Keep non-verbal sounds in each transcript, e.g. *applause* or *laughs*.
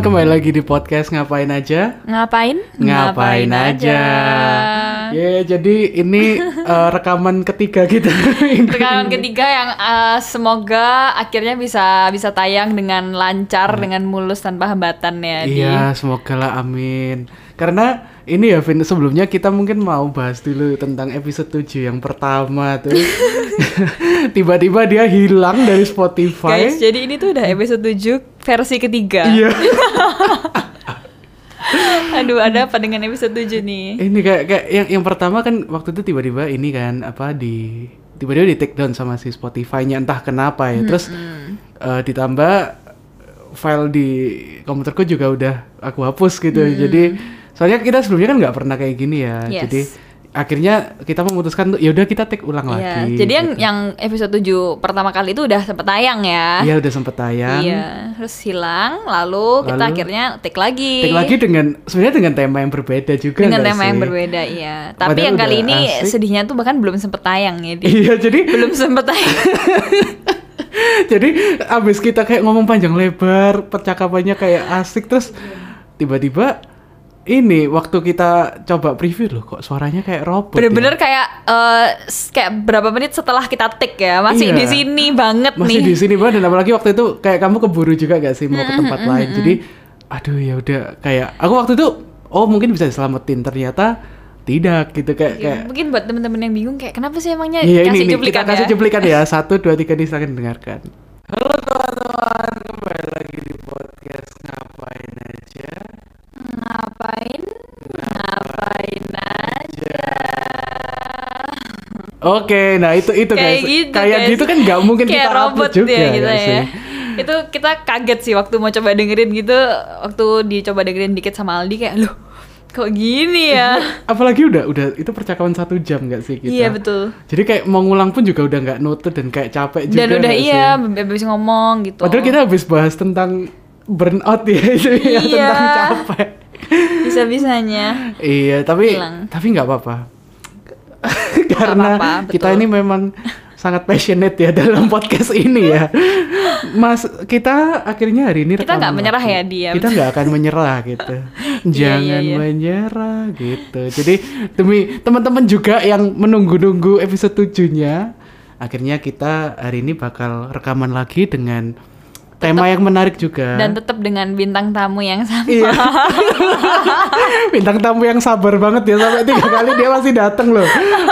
teman-teman, kembali lagi di podcast Ngapain Aja Ngapain? Ngapain aja. Ya, jadi ini *laughs* eh, rekaman ketiga kita Rekaman ketiga yang eh, semoga akhirnya bisa bisa tayang dengan lancar, dengan mulus tanpa hambatan ya. Di. Iya, semoga lah amin Karena ini ya Vin, sebelumnya kita mungkin mau bahas dulu tentang episode 7 yang pertama tuh *laughs* *laughs* Tiba-tiba dia hilang dari Spotify Guys, jadi ini tuh udah episode 7 versi ketiga. Iya *laughs* Aduh, ada apa dengan episode 7 nih? Ini kayak kayak yang yang pertama kan waktu itu tiba-tiba ini kan apa di tiba-tiba di take down sama si Spotify-nya entah kenapa ya. Terus eh, ditambah file di komputerku juga udah aku hapus gitu. Jadi soalnya kita sebelumnya kan nggak pernah kayak gini ya. Yes. Jadi akhirnya kita memutuskan untuk ya udah kita take ulang Iya, lagi. jadi yang gitu. yang episode 7 pertama kali itu udah sempet tayang ya. Iya udah sempet tayang. Iya, terus hilang, lalu, kita Lalu akhirnya take lagi. Take lagi dengan sebenarnya dengan tema yang berbeda juga dengan tema yang sih? berbeda, iya. Tapi Padahal yang kali ini asik. sedihnya tuh bahkan belum sempet tayang ya. Iya jadi *laughs* belum sempet tayang. *laughs* Jadi abis kita kayak ngomong panjang lebar, percakapannya kayak asik terus tiba-tiba ini waktu kita coba preview loh kok suaranya kayak robot. Bener-bener ya? kayak eh, s- kayak berapa menit setelah kita take ya, masih Iya. di sini banget masih nih. di sini banget dan apalagi waktu itu kayak kamu keburu juga gak sih mau ke tempat lain. Jadi aduh ya udah kayak aku waktu itu oh mungkin bisa diselamatin ternyata tidak gitu kayak Iya, kayak Mungkin buat temen-temen yang bingung kayak kenapa sih emangnya Iya kasih ini, ini cuplikan kita kasih ya? cuplikan ya satu dua tiga nih silakan dengarkan. Halo teman-teman kembali lagi di podcast ngapain aja. Ngapain? Ngapain aja? Oke, nah itu itu kayak guys. gitu kayak guys. gitu kan nggak mungkin kayak kita robot upload juga ya gitu nggak ya. sih? Itu kita kaget sih waktu mau coba dengerin gitu, waktu dicoba dengerin dikit sama Aldi kayak loh kok gini ya? *laughs* Apalagi udah udah itu percakapan satu jam nggak sih kita? Iya betul. Jadi kayak mau ngulang pun juga udah nggak nutut dan kayak capek juga. Dan udah iya sih? habis ngomong gitu. Padahal kita habis bahas tentang burnout ya *laughs* itu ya Iya. tentang capek. Bisa-bisanya. iya, tapi Hilang. tapi nggak apa-apa. *laughs* Karena apa-apa, kita betul. ini memang sangat passionate ya dalam podcast ini ya. Mas, kita akhirnya hari ini Kita nggak menyerah ya, Diam. Kita nggak akan menyerah gitu. *laughs* Jangan iya. menyerah gitu. Jadi demi teman-teman juga yang menunggu-nunggu episode 7-nya, akhirnya kita hari ini bakal rekaman lagi dengan tema yang menarik juga. Dan tetap dengan bintang tamu yang sama. Iya. *laughs* Bintang tamu yang sabar banget ya sampai tiga *laughs* kali dia masih datang loh.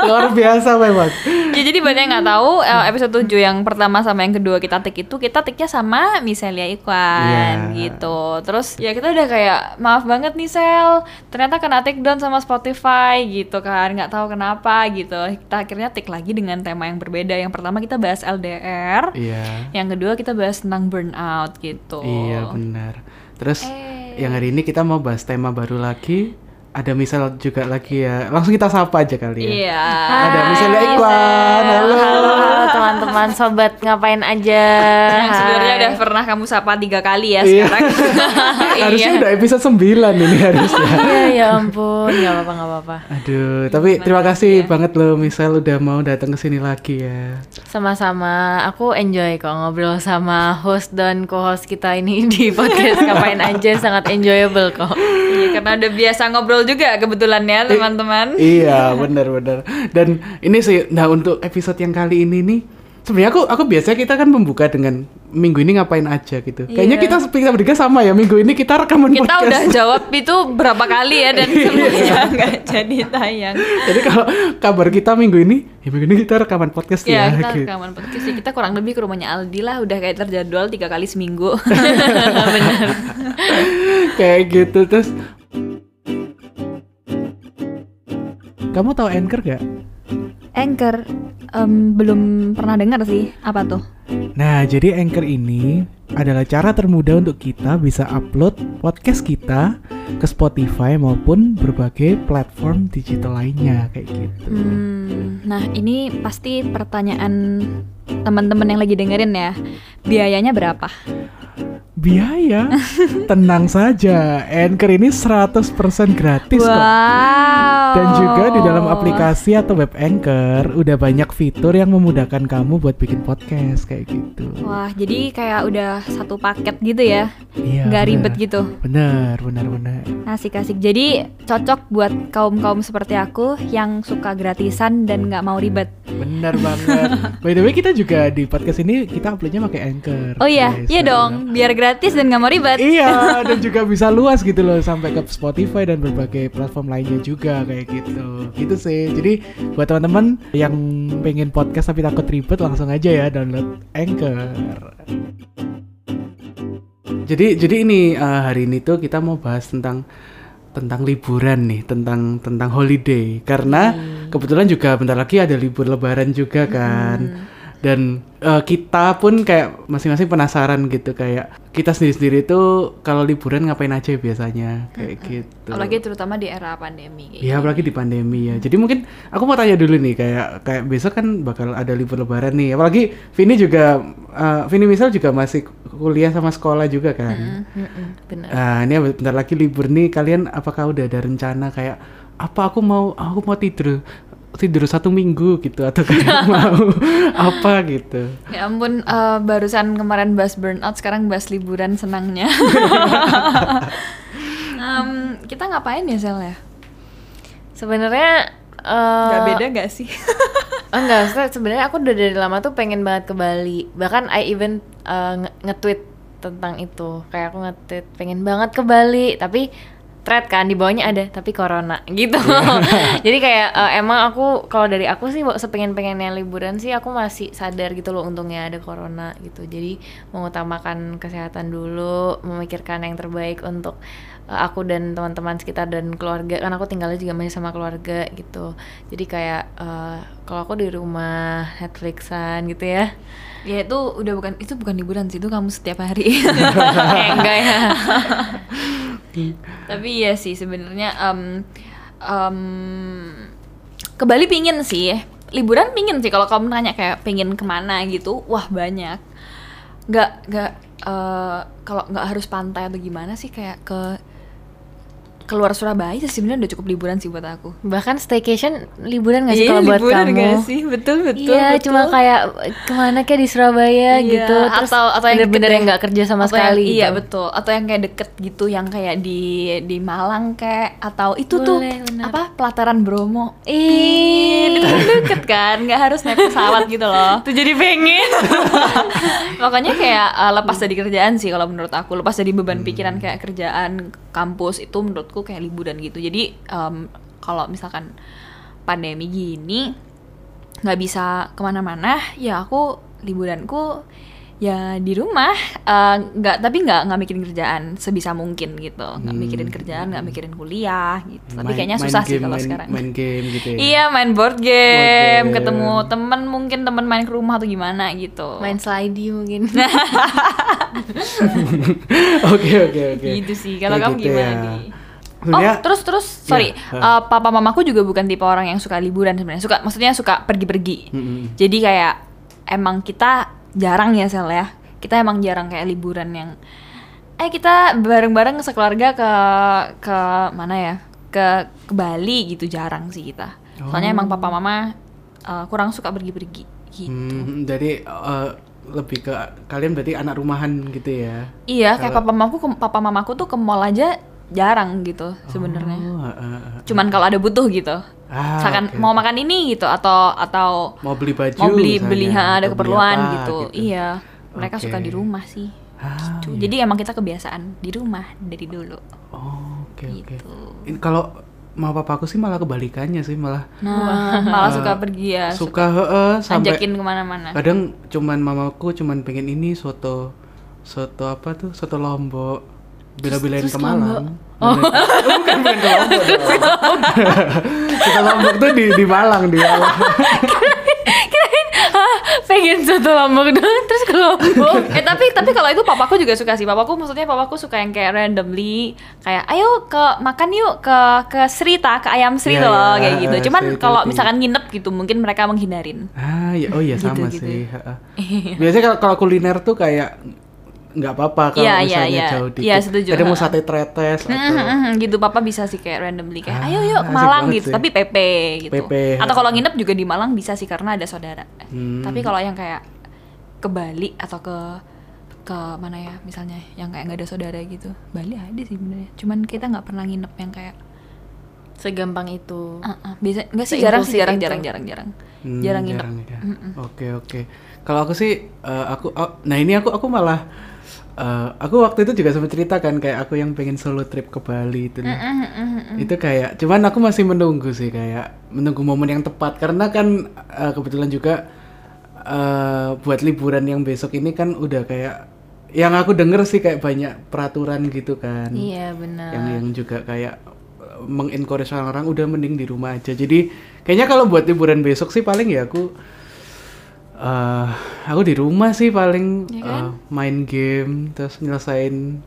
Luar biasa memang. Ya jadi banyak yang nggak tahu eh, episode 7 yang pertama sama yang kedua kita take itu kita take-nya sama Miselia Ikwan Iya. gitu. Terus ya kita udah kayak maaf banget nih Sel, ternyata kena take down sama Spotify gitu kan, nggak tahu kenapa gitu. Kita akhirnya take lagi dengan tema yang berbeda. Yang pertama kita bahas LDR, Iya. yang kedua kita bahas tentang burnout gitu. Iya benar. Terus Eh. yang hari ini kita mau bahas tema baru lagi. Ada misal juga lagi ya. Langsung kita sapa aja kali ya. Iya. Ada misalnya Ikwan. Halo. Halo teman-teman sobat ngapain aja? Yang sebenarnya udah pernah kamu sapa tiga kali ya Iya. sekarang. *laughs* Harusnya Iya. udah episode 9 ini harusnya. Iya ya ampun, nggak apa-apa nggak apa-apa. Aduh, tapi terima kasih banget loh misal udah mau datang ke sini lagi ya. Sama-sama, aku enjoy kok ngobrol sama host dan co-host kita ini di podcast ngapain aja sangat enjoyable kok. Karena udah biasa ngobrol juga kebetulan ya teman-teman. Iya, *laughs* benar-benar. Dan ini sih, nah untuk episode yang kali ini nih, sebenarnya aku aku biasanya kita kan membuka dengan minggu ini ngapain aja gitu. Kayaknya Iya. kita kita bertiga sama ya minggu ini kita rekaman Kita podcast. udah jawab itu berapa kali ya dan *laughs* Iya. semuanya nggak jadi tayang. Jadi kalau kabar kita minggu ini, ya minggu ini kita rekaman podcast ya. Ya, kita gitu. rekaman podcast sih. Kita kurang lebih ke rumahnya Aldi lah, udah kayak terjadwal tiga kali seminggu. *laughs* Bener. Kayak gitu terus. Kamu tahu Anchor gak? Anchor em, belum pernah dengar sih. Apa tuh? Nah, jadi Anchor ini adalah cara termudah untuk kita bisa upload podcast kita ke Spotify maupun berbagai platform digital lainnya kayak gitu. Hmm, nah ini pasti pertanyaan teman-teman yang lagi dengerin ya. Biayanya berapa? biaya. Tenang saja, Anchor ini 100% gratis kok. Wow. Dan juga di dalam aplikasi atau web Anchor udah banyak fitur yang memudahkan kamu buat bikin podcast kayak gitu. Wah, jadi kayak udah satu paket gitu ya. Iya. Nggak bener. ribet gitu. Bener, bener, bener. Asik-asik. Jadi cocok buat kaum-kaum seperti aku yang suka gratisan dan nggak mau ribet. Bener banget. *laughs* By the way, kita juga di podcast ini kita uploadnya pakai Anchor. Oh iya, guys. iya dong. Biar gratis dan nggak mau ribet. Iya, *laughs* dan juga bisa luas gitu loh sampai ke Spotify dan berbagai platform lainnya juga kayak gitu. Gitu sih. Jadi buat teman-teman yang pengen podcast tapi takut ribet langsung aja ya download Anchor. Jadi jadi ini eh, hari ini tuh kita mau bahas tentang tentang liburan nih, tentang tentang holiday karena kebetulan juga bentar lagi ada libur lebaran juga kan. Dan eh, kita pun kayak masing-masing penasaran gitu kayak kita sendiri-sendiri tuh kalau liburan ngapain aja biasanya kayak gitu. Apalagi terutama di era pandemi. Iya apalagi di pandemi ya. Jadi mungkin aku mau tanya dulu nih kayak kayak besok kan bakal ada libur lebaran nih. Apalagi Vini juga eh, Vini misal juga masih kuliah sama sekolah juga kan. Mm-mm, bener. Nah, ini bentar lagi libur nih. Kalian apakah udah ada rencana kayak apa aku mau aku mau tidur tidur satu minggu gitu atau kayak *laughs* mau apa gitu. Ya ampun, eh, barusan kemarin bahas burnout, sekarang bahas liburan senangnya. *laughs* Em, kita ngapain ya Sel ya? Sebenarnya eh, Gak beda gak sih? *laughs* Oh, enggak, maksudnya sebenarnya aku udah dari lama tuh pengen banget ke Bali. Bahkan I even uh, nge- nge-tweet tentang itu. Kayak aku nge-tweet pengen banget ke Bali, tapi thread kan di bawahnya ada tapi corona gitu. *laughs* Jadi kayak uh, emang aku kalau dari aku sih sepengen-pengennya liburan sih aku masih sadar gitu loh untungnya ada corona gitu. Jadi mengutamakan kesehatan dulu, memikirkan yang terbaik untuk uh, aku dan teman-teman sekitar dan keluarga kan aku tinggalnya juga masih sama keluarga gitu jadi kayak uh, kalau aku di rumah Netflixan gitu ya ya itu udah bukan itu bukan liburan sih, itu kamu setiap hari. *laughs* eh, enggak ya *laughs* Tapi iya sih sebenarnya em, em, ke Bali pingin sih, liburan pingin sih. Kalau kamu nanya kayak pingin ke mana gitu, wah banyak. Nggak nggak eh, kalau nggak harus pantai atau gimana sih kayak ke keluar Surabaya sih sebenarnya udah cukup liburan sih buat aku. bahkan staycation liburan gak sih Iya, kalau buat liburan kamu nggak sih? Betul betul. iya betul. cuma kayak ke mana kayak di Surabaya Iya, gitu terus atau atau yang bener-bener yang nggak kerja sama Atau yang- sekali iya gitu. betul atau yang kayak deket gitu yang kayak di di Malang kayak atau itu tuh Boleh, benar. apa pelataran Bromo Ih, itu deket kan nggak harus naik pesawat gitu loh tuh jadi pengen *laughs* makanya kayak uh, lepas dari kerjaan sih kalau menurut aku lepas dari beban pikiran kayak kerjaan kampus itu menurutku kayak liburan gitu. Jadi em, kalau misalkan pandemi gini nggak bisa ke mana-mana ya aku liburanku ya di rumah eh, nggak tapi nggak nggak mikirin kerjaan sebisa mungkin gitu nggak mikirin kerjaan nggak mikirin kuliah gitu tapi Main- kayaknya main susah sih game, kalau main- sekarang Main game gitu ya. Iya main board game, game. ketemu temen mungkin temen main ke rumah atau gimana gitu. main slidey mungkin *laughs* Oke oke oke. gitu sih. Kalau kamu gitu gimana ya. nih? Oh terus terus sorry, Ya, eh, papa mamaku juga bukan tipe orang yang suka liburan sebenarnya. Suka maksudnya suka pergi-pergi. Mm-mm. Jadi kayak emang kita jarang ya sel ya. Kita emang jarang kayak liburan yang eh kita bareng-bareng sekeluarga ke ke mana ya? Ke ke Bali gitu jarang sih kita. Soalnya emang papa mama eh, kurang suka pergi-pergi gitu. Hmm, jadi eh, lebih ke kalian berarti anak rumahan gitu ya. Iya, kayak Kalau- papa mamaku ke, papa mamaku tuh ke mall aja jarang gitu sebenarnya. Oh, eh, eh, eh. Cuman kalau ada butuh gitu. Ah, Misalkan oke, mau oke. makan ini gitu atau atau mau beli baju mau beli misalnya, beli ha, ada keperluan apa gitu. Iya, mereka Oke. suka di rumah sih. Ah, Tuh, iya. Jadi emang kita kebiasaan di rumah dari dulu. Oh, oke oke. Gitu. Ini Kalau mau papaku sih malah kebalikannya sih malah Nah, malah suka pergi ya, suka heeh, sampai ajakin ke mana-mana. kadang cuman mamaku cuman pengen ini soto soto apa tuh soto lombok bela-belain ke Malang. *laughs* Oh. bukan bukan ke lombok dong. soto lombok tuh di di Malang di Malang. *laughs* Hah, pengen satu lombok doang terus ke lombok *laughs* eh tapi tapi kalau itu papaku juga suka sih. Papaku maksudnya papaku suka yang kayak randomly kayak ayo ke makan yuk ke ke Srita ke ayam Sri tuh loh iya, kayak gitu. Eh, cuman kalau misalkan nginep gitu mungkin mereka menghindarin. Ah ya oh iya sama Gitu, gitu. sih heeh. biasanya kalau kuliner tuh kayak nggak apa-apa kalau Iya, iya, misalnya iya. jauh dikit. Iya, setuju, Kadang mau sate tretes atau Mhm, gitu papa bisa sih kayak randomly kayak Ah, ayo yuk ke Malang gitu sih. tapi PP gitu PP, atau kalau nginep juga di Malang bisa sih karena ada saudara Hmm. tapi kalau yang kayak ke Bali atau ke ke mana ya misalnya yang kayak nggak ada saudara gitu Bali ada sih benernya cuman kita nggak pernah nginep yang kayak Segampang itu. uh, uh, biasa nggak sih jarang sih jarang jarang jarang jarang Hmm, jarang nginep ya. Oke oke. Kalau aku sih, eh, aku, oh, nah ini aku aku malah, eh, aku waktu itu juga sempat cerita kan kayak aku yang pengen solo trip ke Bali itu. nah. Itu kayak, cuman aku masih menunggu sih kayak menunggu momen yang tepat karena kan eh, kebetulan juga eh, buat liburan yang besok ini kan udah kayak, yang aku denger sih kayak banyak peraturan gitu kan Iya benar. yang yang juga kayak uh, mengencourage orang-orang udah mending di rumah aja. Jadi kayaknya kalau buat liburan besok sih paling ya aku eh aku di rumah sih paling Ya kan? uh, main game terus nyelesain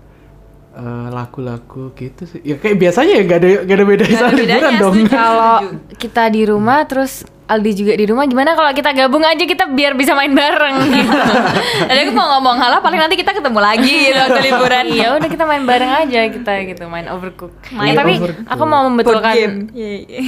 uh, lagu-lagu gitu sih. Ya kayak biasanya ya nggak ada nggak ada bedanya ada sama liburan bedanya, dong. Kalau *laughs* kita di rumah terus Aldi juga di rumah gimana kalau kita gabung aja kita biar bisa main bareng *laughs* gitu. Tadi aku mau ngomong halah paling nanti kita ketemu lagi gitu waktu *laughs* liburan Iya udah kita main bareng aja kita gitu main overcook. Main Ya, tapi Overcook. aku mau membetulkan. Iya, iya.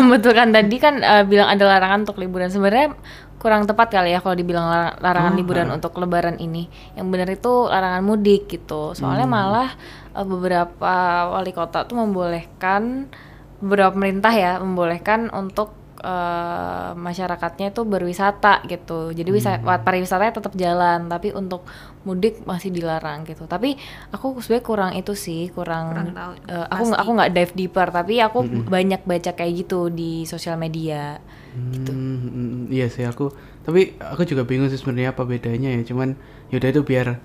membetulkan tadi kan eh, bilang ada larangan untuk liburan sebenarnya kurang tepat kali ya kalau dibilang lar- larangan Oh, liburan ha. untuk lebaran ini. Yang benar itu larangan mudik gitu. Soalnya malah eh, beberapa wali kota tuh membolehkan beberapa pemerintah ya membolehkan untuk eh, masyarakatnya itu berwisata gitu. Jadi wisata pariwisatanya tetap jalan, tapi untuk mudik masih dilarang gitu. Tapi aku sebenarnya kurang itu sih, kurang, Kurang tahu, eh, aku pasti. aku nggak dive deeper, tapi aku banyak baca kayak gitu di sosial media. Hmm, hmm, iya sih aku. Tapi aku juga bingung sih sebenarnya apa bedanya ya. Cuman yaudah itu biar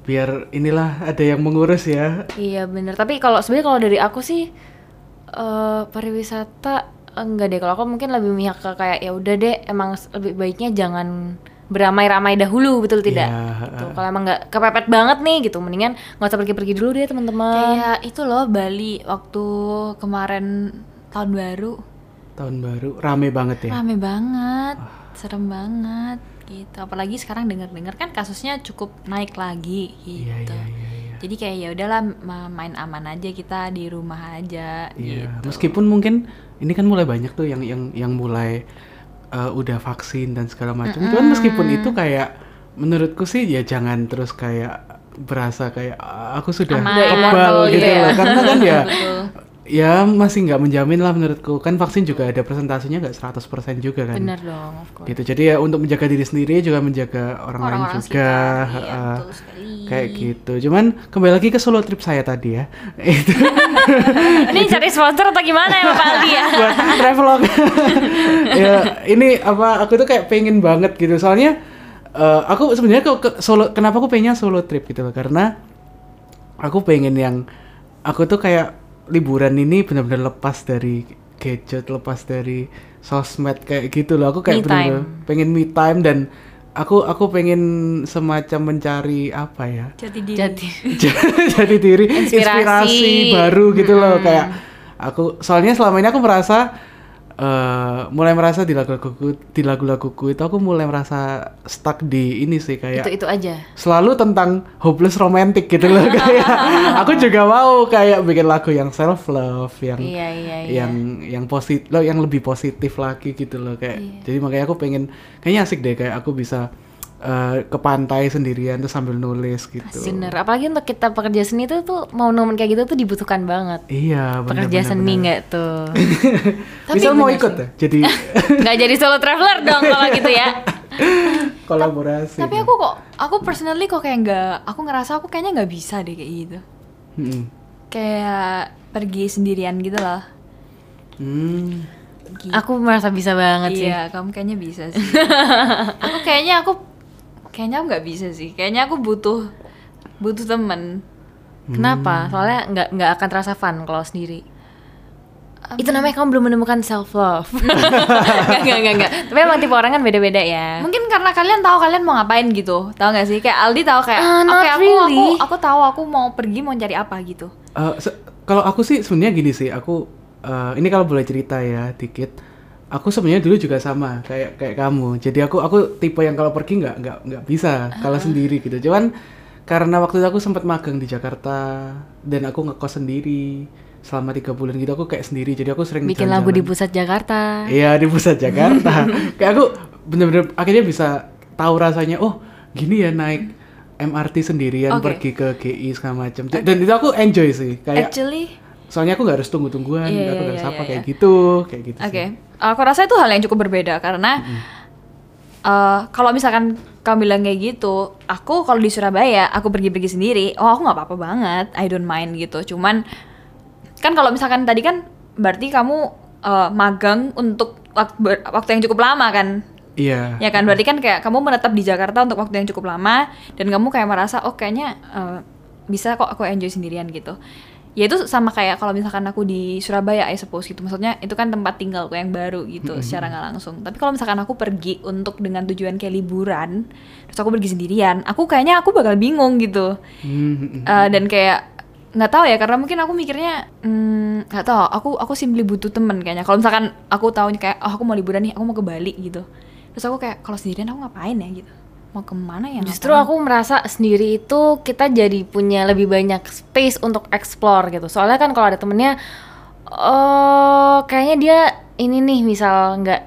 biar inilah ada yang mengurus ya. Iya bener. Tapi kalau sebenarnya kalau dari aku sih eh pariwisata enggak deh. Kalau aku mungkin lebih mihak ke kayak ya udah deh. Emang lebih baiknya jangan beramai-ramai dahulu, betul tidak? Iya, Gitu. Kalau emang nggak kepepet banget nih gitu, mendingan nggak usah pergi-pergi dulu deh teman-teman. Kayak itu loh Bali waktu kemarin tahun baru Tahun baru rame banget ya. rame banget, serem banget gitu. Apalagi sekarang dengar-dengar kan kasusnya cukup naik lagi gitu. Iya iya iya. iya. Jadi kayak ya udahlah ma- main aman aja kita di rumah aja Iya, gitu. meskipun mungkin ini kan mulai banyak tuh yang yang yang mulai uh, udah vaksin dan segala macam. Cuman meskipun itu kayak menurutku sih ya jangan terus kayak berasa kayak "Ah, aku sudah Aman, kebal betul, gitu iya. loh. Karena kan ya. Ya masih nggak menjamin lah menurutku. Kan vaksin juga ada presentasinya nggak 100% juga kan. Bener dong, of course. Gitu. Jadi ya untuk menjaga diri sendiri juga menjaga orang, lain Orang-orang juga. sekitar, betul sekali. Kayak gitu. Cuman kembali lagi ke solo trip saya tadi ya. Itu *laughs* Ini cari sponsor atau gimana ya Pak Aldi ya? *laughs* buat travelog. *laughs* ya, ini apa aku tuh kayak pengen banget gitu. Soalnya eh, aku sebenarnya ke, ke solo kenapa aku pengennya solo trip gitu loh karena aku pengen yang aku tuh kayak liburan ini benar-benar lepas dari gadget, lepas dari sosmed kayak gitu loh. Aku kayak Me bener-bener pengen me time dan aku aku pengen semacam mencari apa ya? Jati diri. Jadi *laughs* jadi diri Inspirasi. inspirasi, baru gitu loh kayak aku soalnya selama ini aku merasa eh, mulai merasa di lagu-laguku di lagu-laguku itu aku mulai merasa stuck di ini sih kayak itu itu aja. selalu tentang hopeless romantic gitu loh *laughs* kayak aku juga mau kayak bikin lagu yang self love yang Iya iya iya. yang yang positif yang lebih positif lagi gitu loh kayak Iya. jadi makanya aku pengen kayaknya asik deh kayak aku bisa eh, ke pantai sendirian terus sambil nulis gitu Bener, apalagi untuk kita pekerja seni itu tuh mau momen kayak gitu tuh dibutuhkan banget. Iya, benar Pekerja benar, seni nggak tuh? *laughs* Misal mau ikut ya? Jadi *laughs* Nggak jadi solo traveler dong kalau gitu ya. *laughs* kolaborasi. Tapi aku kok, aku personally kok kayak nggak, aku ngerasa aku kayaknya nggak bisa deh kayak gitu. Mm-mm. Kayak pergi sendirian gitu loh. Hmm. Gitu. Aku merasa bisa banget sih. Iya, kamu kayaknya bisa sih. aku kayaknya aku kayaknya aku nggak bisa sih. Kayaknya aku butuh butuh temen. Kenapa? Soalnya nggak nggak akan terasa fun kalau sendiri. Itu namanya kamu belum menemukan self love. Enggak, *laughs* enggak, enggak, enggak. Tapi emang tipe orang kan beda-beda ya. Mungkin karena kalian tahu kalian mau ngapain gitu. Tahu nggak sih? Kayak Aldi tahu kayak Ah, oke aku really. aku aku tahu aku mau pergi mau cari apa gitu. Eh, se- kalau aku sih sebenarnya gini sih, aku eh, ini kalau boleh cerita ya dikit. Aku sebenarnya dulu juga sama kayak kayak kamu. Jadi aku aku tipe yang kalau pergi nggak nggak nggak bisa kalau sendiri gitu. Cuman karena waktu itu aku sempat magang di Jakarta dan aku ngekos sendiri selama tiga bulan gitu aku kayak sendiri jadi aku sering Bikin lagu di pusat Jakarta. Iya di pusat Jakarta. *laughs* kayak aku bener-bener akhirnya bisa tahu rasanya. Oh gini ya naik MRT sendirian Oke. pergi ke GI segala macam. Dan itu aku enjoy sih. Kayak Actually, soalnya aku nggak harus tunggu-tungguan, Iya, aku iya, nggak harus iya, apa iya. kayak gitu, kayak gitu. Oke, sih. Aku rasa itu hal yang cukup berbeda karena eh, kalau misalkan kamu bilang kayak gitu, aku kalau di Surabaya aku pergi-pergi sendiri, oh aku nggak apa-apa banget, I don't mind gitu. Cuman kan kalau misalkan tadi kan berarti kamu eh, magang untuk waktu yang cukup lama kan? Iya. Ya kan berarti kan kayak kamu menetap di Jakarta untuk waktu yang cukup lama dan kamu kayak merasa oh kayaknya eh, bisa kok aku enjoy sendirian gitu. Ya itu sama kayak kalau misalkan aku di Surabaya I suppose gitu. Maksudnya itu kan tempat tinggalku yang baru gitu secara nggak langsung. Tapi kalau misalkan aku pergi untuk dengan tujuan kayak liburan, terus aku pergi sendirian, aku kayaknya aku bakal bingung gitu. Hmm, Eh, dan kayak nggak tahu ya karena mungkin aku mikirnya hmm, nggak tahu aku aku simply butuh temen kayaknya kalau misalkan aku tahu kayak oh aku mau liburan nih aku mau ke Bali gitu terus aku kayak kalau sendirian aku ngapain ya gitu mau ke mana ya Justru ngapain? aku merasa sendiri itu kita jadi punya lebih banyak space untuk explore gitu. Soalnya kan kalau ada temennya, oh kayaknya dia ini nih misal nggak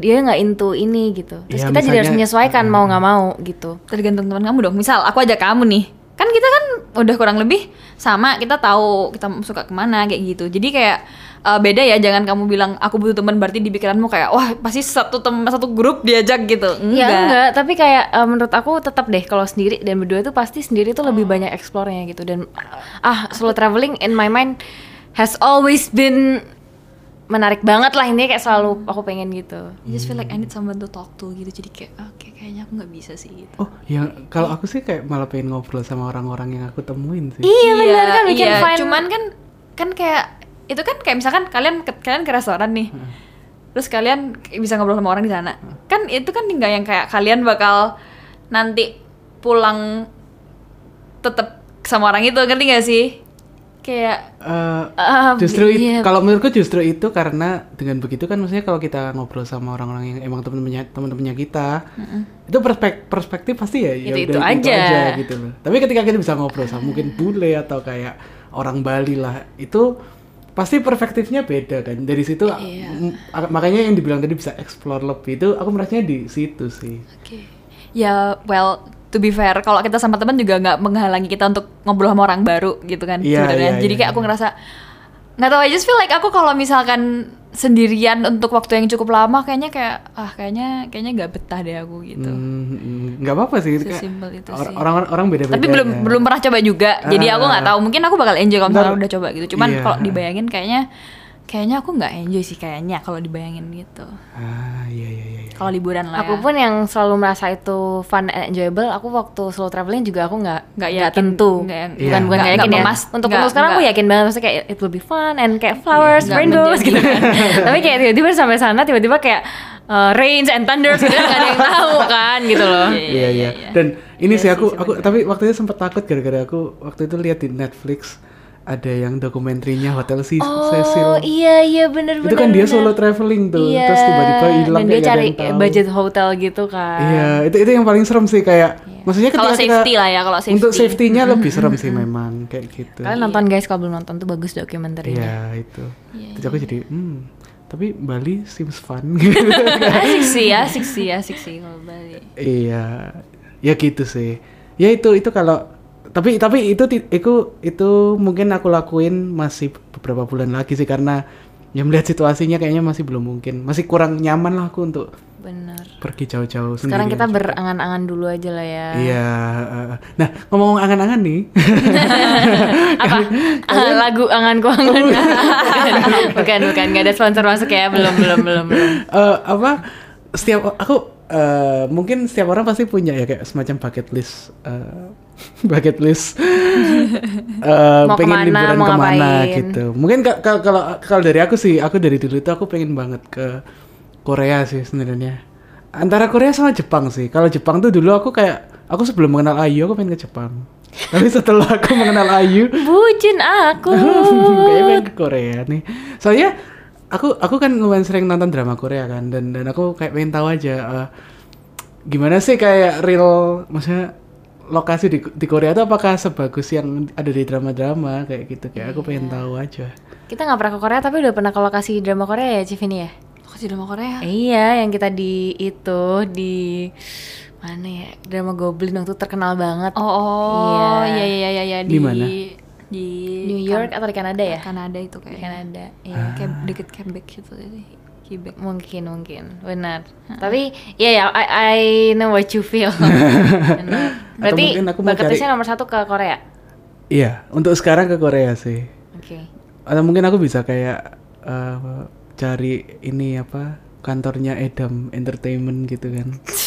dia nggak into ini gitu. Terus Iya, kita jadi harus menyesuaikan uh, mau nggak mau gitu. tergantung teman kamu dong misal aku ajak kamu nih kan kita kan udah kurang lebih sama kita tahu kita suka ke mana kayak gitu jadi kayak eh, beda ya jangan kamu bilang aku butuh teman berarti di pikiranmu kayak wah pasti satu tem satu grup diajak gitu enggak, Ya enggak, tapi kayak eh, menurut aku tetap deh kalau sendiri dan berdua itu pasti sendiri tuh lebih banyak explore-nya gitu dan ah solo traveling in my mind has always been menarik banget lah ini kayak selalu aku pengen gitu. I just feel like I need someone to talk to gitu jadi kayak oke kayaknya aku nggak bisa sih gitu Oh, ya kalau aku sih kayak malah pengen ngobrol sama orang-orang yang aku temuin sih. Iya benar kan we can iya. find cuman kan kan kayak itu kan kayak misalkan kalian ke, kalian ke restoran nih. Terus kalian bisa ngobrol sama orang di sana. Kan itu kan nggak yang kayak kalian bakal nanti pulang tetap sama orang itu ngerti gak sih? Kayak Eh, Ah, justru iya. kalau menurutku justru itu karena dengan begitu kan maksudnya kalau kita ngobrol sama orang-orang yang emang teman-temannya teman-temannya kita itu perspek- perspektif pasti ya ya Itu-itu udah aja. gitu loh. Tapi ketika kita bisa ngobrol sama mungkin bule atau kayak orang Bali lah itu pasti perspektifnya beda kan. Dari situ Iya. ak- makanya yang dibilang tadi bisa explore lebih. Itu aku merasanya di situ sih. Oke. Ya well to be fair kalau kita sama teman juga nggak menghalangi kita untuk ngobrol sama orang baru gitu kan sebenarnya. iya, jadi iya, kayak aku iya. ngerasa nggak tahu I just feel like aku kalau misalkan sendirian untuk waktu yang cukup lama kayaknya kayak ah kayaknya kayaknya nggak betah deh aku gitu Hmm, hmm, nggak apa-apa sih kayak itu or- sih. orang orang beda-beda tapi belum kan. belum pernah coba juga jadi aku nggak Ah. tahu mungkin aku bakal enjoy kalau misalnya udah coba gitu cuman iya. kalau dibayangin kayaknya kayaknya aku nggak enjoy sih kayaknya kalau dibayangin gitu ah iya iya iya, iya. kalau liburan lah Aku ya. pun yang selalu merasa itu fun and enjoyable. Aku waktu solo traveling juga aku nggak Nggak nggak yakin, tentu. nggak yang- bukan Iya. bukan nggak nggak- yakin nggak ya. memas- untuk nggak- untuk sekarang aku yakin banget. Maksudnya kayak it will be fun and kayak flowers, Nggak rainbows gitu. *laughs* Tapi kayak tiba-tiba sampai sana tiba-tiba kayak uh, rains and thunders gitu nggak ada yang tahu kan gitu loh. iya iya dan ini sih aku aku tapi waktu itu sempat takut gara-gara aku waktu itu lihat di Netflix ada yang dokumenterinya Hotel Si Oh Cecil iya iya bener itu bener. kan dia bener. solo traveling tuh Iya, terus tiba-tiba hilang dan dia cari budget hotel gitu kan. iya itu itu yang paling serem sih kayak maksudnya Kalau ketika safety kita lah ya, kalau untuk safety. safety-nya *laughs* lebih serem sih memang kayak gitu Kalian nonton guys kalau belum nonton tuh bagus dokumenterinya. iya itu terus aku jadi hmm tapi Bali seems fun *laughs* asik sih asik sih asik sih kalau Bali Iya, ya gitu sih. Ya itu itu kalau tapi tapi itu itu itu mungkin aku lakuin masih beberapa bulan lagi sih karena ya melihat situasinya kayaknya masih belum mungkin, masih kurang nyaman lah aku untuk Bener. pergi jauh-jauh Sekarang kita juga. berangan-angan dulu aja lah ya. Iya. eh, nah ngomong angan-angan nih, *laughs* apa? Ah, lagu anganku angan *laughs* bukan bukan. Nggak ada sponsor masuk ya? Belum belum belum belum. Eh, apa? Setiap aku eh, mungkin setiap orang pasti punya ya kayak semacam bucket list eh, *laughs* bucket list. *laughs* Eh, Mau pengen ke mana, liburan mau ke mana ngapain. gitu. Mungkin ka- ka- kalau kalau dari aku sih aku dari dulu itu aku pengen banget ke Korea sih sebenarnya. Antara Korea sama Jepang sih. Kalau Jepang tuh dulu aku kayak aku sebelum mengenal Ayu aku pengen ke Jepang. *laughs* Tapi setelah aku mengenal Ayu bucin aku. Kayaknya pengen ke Korea nih. Soalnya aku aku kan lumayan sering nonton drama Korea kan dan dan aku kayak pengen tahu aja eh, gimana sih kayak real maksudnya lokasi di, di Korea itu apakah sebagus yang ada di drama-drama kayak gitu kayak aku pengen tahu aja. Kita nggak pernah ke Korea tapi udah pernah ke lokasi drama Korea ya, Civini ya? Lokasi drama Korea. Eh, iya, yang kita di itu di mana ya? Drama Goblin waktu terkenal banget. Oh, oh Iya. iya iya iya iya Di mana? Di New York atau di Kanada ya? Kanada itu Di kayak Kanada. Iya. Kayak deket Quebec gitu jadi Quebec. Mungkin mungkin benar. Tapi iya ya, I, I know what you feel. *laughs* Benar. Berarti aku mau cari- nomor satu ke Korea. Iya, untuk sekarang ke Korea sih. Oke. Atau mungkin aku bisa kayak eh, cari ini apa kantornya Edam Entertainment gitu kan. *laughs*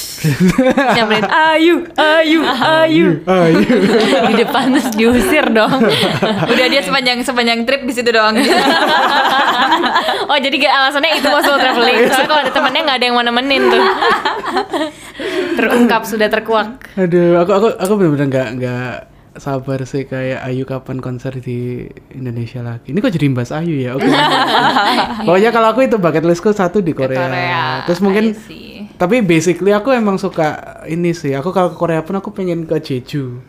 Nyamperin ayu, ayu, ayu. Ayo. di depan terus diusir dong. Udah dia sepanjang sepanjang trip di situ doang. oh jadi gak alasannya itu mau solo traveling. Soalnya kalau ada temennya nggak ada yang mau nemenin tuh. Terungkap sudah terkuak. Aduh, aku aku aku benar-benar nggak nggak sabar sih kayak Ayu kapan konser di Indonesia lagi. Ini kok jadi mbas Ayu ya? Oke. *laughs* Pokoknya kalau aku itu bucket listku satu di Korea. Korea. Terus mungkin. Tapi basically aku emang suka ini sih. Aku kalau ke Korea pun aku pengen ke Jeju.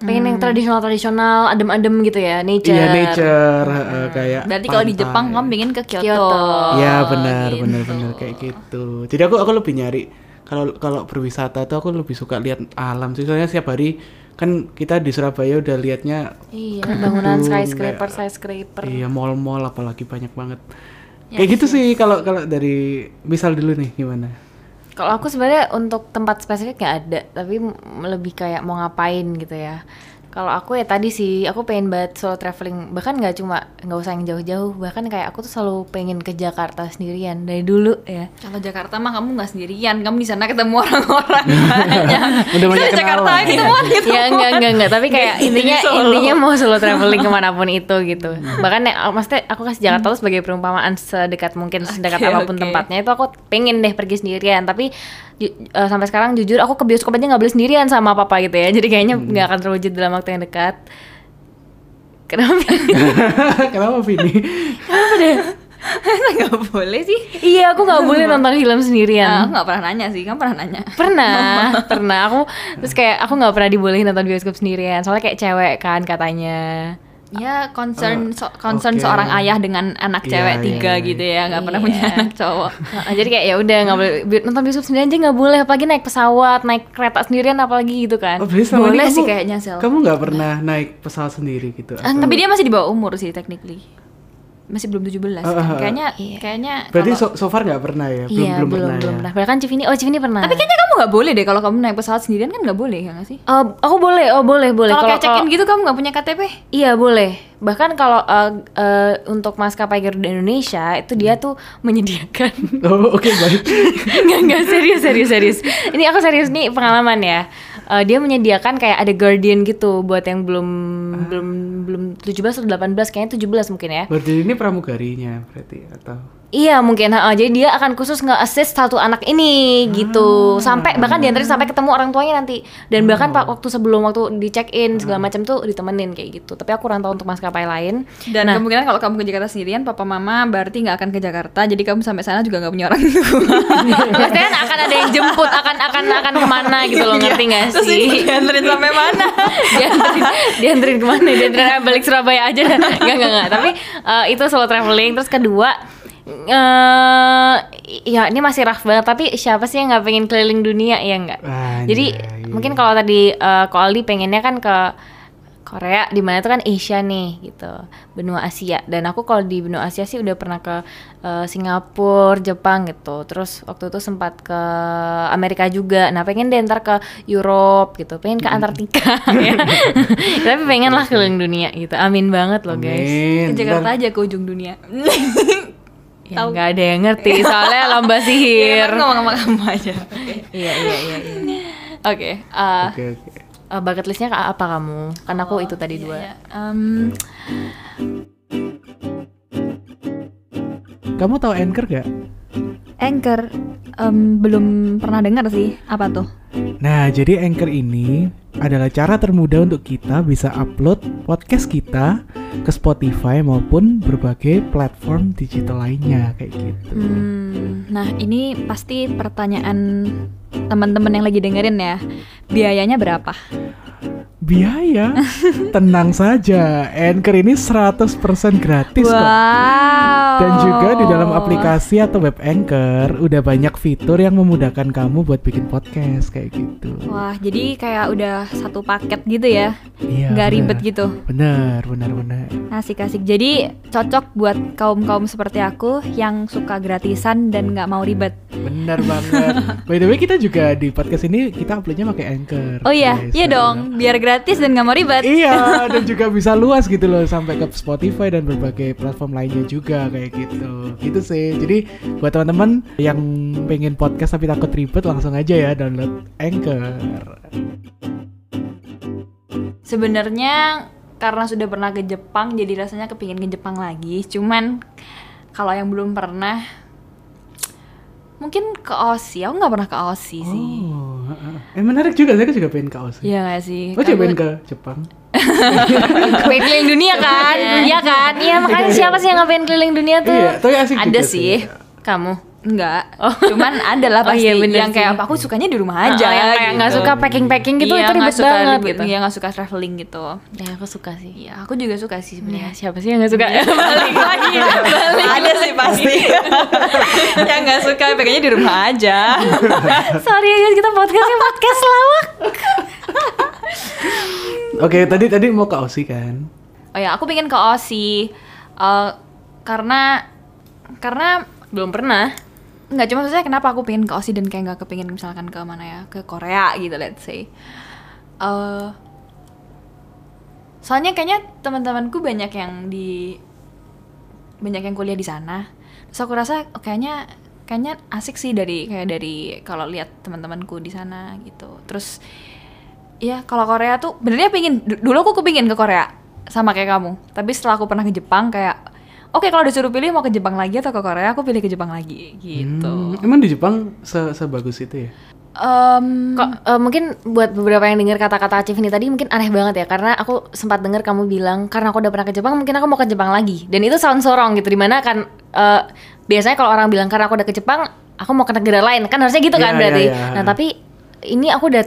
Pengen yang tradisional-tradisional, adem-adem gitu ya, nature. Iya nature heeh, kayak. Berarti kalau di. Jepang kamu pengen ke Kyoto. Kyoto. Iya benar gitu. benar benar kayak gitu. Jadi aku aku lebih nyari kalau kalau berwisata tuh aku lebih suka lihat alam sih. Soalnya setiap hari kan kita di Surabaya udah liatnya Iya, bangunan skyscraper, kayak- skyscraper. Iya mall-mall apalagi banyak banget. Ya, Kayak gitu sih kalau kalau dari misal dulu nih gimana? Kalau aku sebenarnya untuk tempat spesifik nggak ada, tapi lebih kayak mau ngapain gitu ya. Kalau aku ya tadi sih, aku pengen banget solo traveling. Bahkan nggak cuma nggak usah yang jauh-jauh. Bahkan kayak aku tuh selalu pengen ke Jakarta sendirian dari dulu ya. Kalau Jakarta mah kamu nggak sendirian, kamu di sana ketemu orang-orang banyak. *laughs* Udah banyak Kita di Jakarta kenalan. ketemuan gitu. ya enggak enggak enggak tapi kayak intinya Solo. intinya mau solo traveling ke mana pun itu gitu bahkan ya, maksudnya aku kasih Jakarta tuh sebagai perumpamaan sedekat mungkin sedekat Oke, apa pun oke. tempatnya itu aku pengen deh pergi sendirian tapi ju- eh, sampai sekarang jujur aku ke bioskop aja nggak boleh sendirian sama papa gitu ya. Jadi kayaknya nggak akan terwujud dalam waktu yang dekat. Kenapa? *laughs* Kenapa Vini? *laughs* Nggak boleh sih. iya aku nggak boleh nonton film sendirian. Aku nggak pernah nanya sih, kamu pernah nanya? pernah *laughs* pernah. Aku terus kayak aku nggak pernah dibolehin nonton bioskop sendirian. Soalnya kayak cewek kan katanya Ya concern so- concern oke. seorang ayah dengan anak Iya, cewek iya, tiga iya. gitu ya, nggak pernah Iya. punya anak cowok. Nah, jadi kayak ya udah nggak boleh bi- nonton bioskop sendirian aja nggak boleh apalagi naik pesawat naik kereta sendirian apalagi gitu kan Oh, Boleh kamu- sih kayaknya, Sel. Kamu nggak pernah naik pesawat sendiri gitu? Atau- Tapi dia masih di bawah umur sih technically. Masih belum 17 Ah, kan. Kayaknya Iya. kayaknya Berarti kalau- so, so far nggak pernah ya? Belum iya belum, belum pernah belum ya? pernah bahkan Civini oh Civini pernah Tapi kayaknya kamu nggak boleh deh kalau kamu naik pesawat sendirian kan nggak boleh ya nggak sih? Eh, aku boleh oh boleh boleh Kalau kayak check-in gitu kamu nggak punya KTP? iya boleh bahkan kalau eh, eh, untuk maskapai Garuda Indonesia itu dia tuh menyediakan Oh oke baik. *laughs* Enggak, enggak, serius, serius, serius. Ini aku serius nih pengalaman ya. Eh, dia menyediakan kayak ada guardian gitu buat yang belum belum belum 17 atau 18 kayaknya 17 mungkin ya. Berarti ini pramugarinya berarti atau? Iya mungkin, ha, jadi dia akan khusus nge-assist satu anak ini gitu Sampai, bahkan diantarin sampai ketemu orang tuanya nanti Dan bahkan pak waktu sebelum waktu di check in segala macam tuh ditemenin kayak gitu Tapi aku kurang tahu untuk maskapai lain Dan kemungkinan kalau kamu ke Jakarta sendirian, papa mama berarti nggak akan ke Jakarta. Jadi kamu sampai sana juga nggak punya orang tua. *laughs* Maksudnya kan akan ada yang jemput, akan akan akan ke mana gitu loh, ngerti gak Terus ini sih? dianterin sampai mana? *laughs* dianterin, dianterin ke mana? Dianterin balik Surabaya aja. *laughs* Enggak, enggak, enggak. Tapi eh, itu solo traveling. Terus kedua, eh ya ini masih rough banget. Tapi siapa sih yang nggak pengen keliling dunia ya? Anjay. Jadi mungkin kalau tadi eh, ko Aldi pengennya kan ke Korea, di mana itu kan Asia nih gitu, benua Asia. Dan aku kalau di benua Asia sih udah pernah ke eh, Singapura, Jepang gitu. Terus waktu itu sempat ke Amerika juga. Nah pengen deh ntar ke Europe gitu, pengen ke Antartika *laughs* ya. *laughs* Tapi pengen lah keliling dunia gitu. Amin banget loh guys. Amin. Ke Jakarta Ntar- aja ke ujung dunia. *laughs* Ya nggak ada yang ngerti *laughs* soalnya lomba Ya, sihir. kan ngomong sama kamu aja. Iya iya iya. iya. Oke. eh, Oke oke. Eh, bucket listnya apa kamu? Kan aku itu tadi iya, dua. iya. Em, Kamu tahu Anchor gak? Anchor em, belum pernah dengar sih. Apa tuh? Nah, jadi Anchor ini adalah cara termudah untuk kita bisa upload podcast kita ke Spotify maupun berbagai platform digital lainnya kayak gitu. Hmm, nah ini pasti pertanyaan teman-teman yang lagi dengerin ya. Biayanya berapa? Biaya? Tenang saja, Anchor ini 100% gratis kok. wow. Dan juga di dalam aplikasi atau web Anchor udah banyak fitur yang memudahkan kamu buat bikin podcast kayak gitu. Wah, jadi kayak udah satu paket gitu ya. Iya. Nggak benar. ribet gitu. Bener, bener, bener. Asik-asik. Jadi cocok buat kaum-kaum seperti aku yang suka gratisan dan nggak mau ribet. Bener banget. *laughs* By the way, kita juga di podcast ini kita uploadnya pakai Anchor. Oh iya, guys. iya dong. Biar gratis dan nggak mau ribet. Iya, *laughs* dan juga bisa luas gitu loh sampai ke Spotify dan berbagai platform lainnya juga kayak gitu. Gitu sih. Jadi buat teman-teman yang pengen podcast tapi takut ribet langsung aja ya download Anchor. Sebenarnya karena sudah pernah ke Jepang, jadi rasanya kepingin ke Jepang lagi. Cuman kalau yang belum pernah, mungkin ke Aussie. Aku nggak pernah ke Aussie sih. Oh, heeh. eh menarik juga. Saya juga pengen ke Aussie. Iya nggak sih? Oh, coba Aku- pengen ke Jepang. *laughs* pengen keliling dunia kan? Iya kan? Iya makanya siapa sih yang nggak pengen keliling dunia tuh? Iya, tapi asik Ada juga sih. Kamu? Enggak. Cuman ada lah *laughs* Oh, pasti iya, bener yang kayak sih. aku sukanya di rumah aja. Oh, yang kayak nggak gitu. suka packing-packing gitu Iya, itu ribet suka banget ribet, gitu. Iya nggak suka traveling gitu. Ya aku suka sih. Iya, aku juga suka sih Ya, sebenarnya. siapa sih yang nggak suka? *laughs* balik lagi *laughs* balik ada sih pasti yang nggak suka pengennya di rumah aja Sorry ya guys, kita podcastnya podcast lawak. Oke, tadi tadi mau ke Aussie kan? oh ya aku pengen ke Aussie Eh, karena karena Belum pernah. Nggak cuma maksudnya kenapa aku pengen ke Aussie dan kayak nggak kepingin misalkan ke mana ya ke Korea gitu let's say. Eh, soalnya kayaknya teman-temanku banyak yang di banyak yang kuliah di sana. Terus aku rasa oh, kayaknya kayaknya asik sih dari kayak dari kalau lihat teman-temanku di sana gitu. Terus ya kalau Korea tuh benernya pengen du- dulu aku kepingin ke Korea sama kayak kamu. Tapi setelah aku pernah ke Jepang kayak oke kalau disuruh pilih mau ke Jepang lagi atau ke Korea aku pilih ke Jepang lagi gitu Hmm, emang di Jepang se sebagus itu ya? Em, Kok eh, mungkin buat beberapa yang dengar kata-kata Acif ini tadi mungkin aneh banget ya karena aku sempat dengar kamu bilang karena aku udah pernah ke Jepang mungkin aku mau ke Jepang lagi dan itu sound sorong gitu di mana kan eh, biasanya kalau orang bilang karena aku udah ke Jepang aku mau ke negara lain kan harusnya gitu kan Iya, berarti iya, iya. nah tapi ini aku udah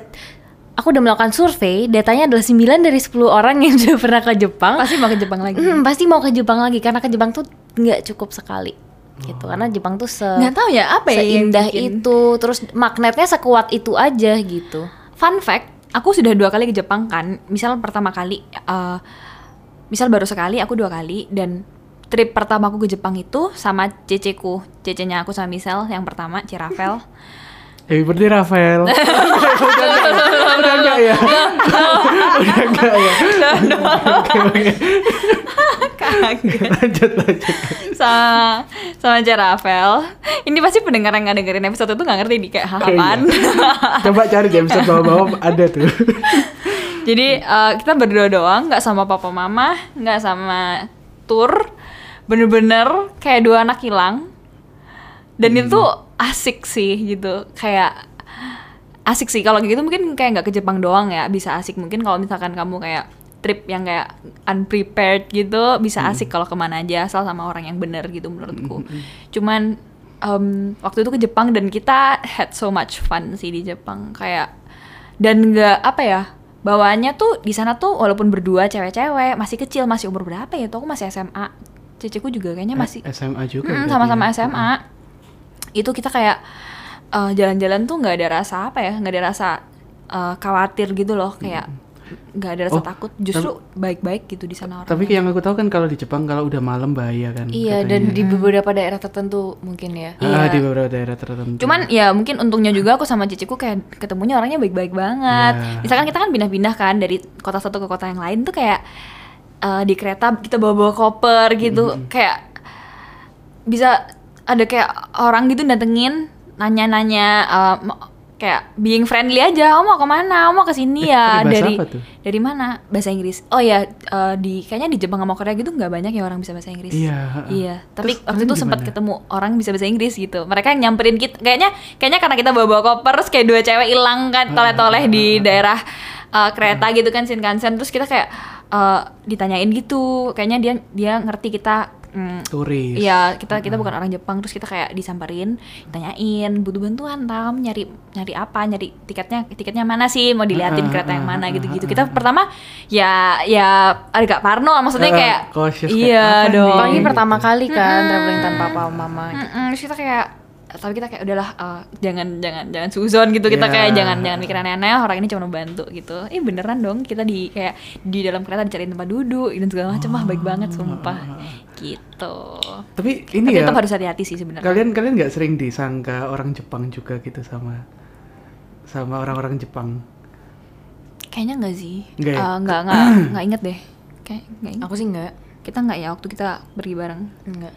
aku udah melakukan survei datanya adalah 9 dari 10 orang yang *laughs* sudah pernah ke Jepang. Pasti mau ke Jepang lagi. Hmm, pasti mau ke Jepang lagi karena ke Jepang tuh nggak cukup sekali gitu. Karena Jepang tuh se nggak tahu ya apa ya seindah itu terus magnetnya sekuat itu aja gitu. Fun fact, aku sudah dua kali ke Jepang kan. Misal pertama kali, eh, misal baru sekali, aku dua kali. Dan trip pertama aku ke Jepang itu sama ceceku, cecenya aku sama Misal yang pertama, Cirafel. *laughs* Happy birthday Rafael. *laughs* udah enggak? Udah enggak ya? udah enggak ya? Oke. Kaget. Lanjut, lanjut. sama sama Cirafel. Ini pasti pendengar yang nggak dengerin episode itu nggak ngerti di kayak Oh, iya. Coba cari di episode bawah-bawah ada tuh. Jadi eh, kita berdua doang, nggak sama papa mama, nggak sama tour, bener-bener kayak dua anak hilang. Dan itu asik sih gitu, kayak asik sih. Kalau gitu mungkin kayak nggak ke Jepang doang ya, bisa asik. Mungkin kalau misalkan kamu kayak trip yang kayak unprepared gitu, bisa asik kalau ke mana aja asal sama orang yang bener gitu menurutku. Cuman em, waktu itu ke Jepang dan kita had so much fun sih di Jepang. Kayak dan nggak apa ya bawaannya tuh di sana tuh walaupun berdua cewek-cewek masih kecil masih umur berapa ya? Tuh aku masih SMA ceceku juga kayaknya masih SMA juga. Mm, berarti sama-sama ya? SMA itu kita kayak eh, jalan-jalan tuh nggak ada rasa apa ya nggak ada rasa eh, khawatir gitu loh kayak nggak ada rasa Oh, takut justru baik-baik gitu di sana orang Tapi yang aku tahu kan kalau di Jepang kalau udah malam bahaya kan. iya katanya. dan di beberapa daerah tertentu mungkin ya Ah, Iya. di beberapa daerah tertentu. Cuman ya mungkin untungnya juga aku sama ciciku kayak ketemunya orangnya baik-baik banget. Ya. Misalkan kita kan pindah-pindah kan dari kota satu ke kota yang lain tuh kayak eh, di kereta kita bawa-bawa koper gitu, kayak bisa ada kayak orang gitu datengin nanya-nanya eh, mau- kayak being friendly aja. Oh mau ke mana? Oh mau ke sini Eh, ya bahasa dari apa tuh? dari mana? Bahasa Inggris. Oh ya eh, di kayaknya di Jepang sama Korea gitu nggak banyak ya orang bisa bahasa Inggris. Iya. Iya. Tapi Terus waktu itu sempat ketemu orang bisa bahasa Inggris gitu. Mereka yang nyamperin kita. Kayaknya kayaknya karena kita bawa bawa koper terus kayak dua cewek hilang kan toleh-toleh di daerah uh, kereta gitu kan Shinkansen terus kita kayak uh, ditanyain gitu kayaknya dia dia ngerti kita mm, turis. Iya, kita kita bukan orang Jepang terus kita kayak disamperin, tanyain butuh bantuan tam? Nyari nyari apa, nyari tiketnya tiketnya mana sih, mau diliatin Ah, kereta yang ah, mana? Ah, gitu-gitu. ah, Kita pertama ya ya agak parno, maksudnya Ah, kayak iya dong. Apalagi gitu. pertama kali kan traveling tanpa papa mama. Mm-mm, terus kita kayak tapi kita kayak udahlah eh, jangan jangan jangan suzon gitu. Kita Ya. kayak jangan jangan mikir aneh-aneh orang ini cuma membantu gitu. Eh beneran dong. Kita di kayak di dalam kereta dicariin tempat duduk dan segala macam mah baik banget sumpah gitu tapi ini tapi ya tetap harus hati-hati sih sebenarnya kalian kalian nggak sering disangka orang Jepang juga gitu sama sama orang-orang Jepang Kayaknya enggak sih. Nggak ya? Eh, nggak nggak *clears throat* nggak inget deh. Kayak nggak inget. Aku sih enggak. Kita nggak ya waktu kita pergi bareng. Enggak.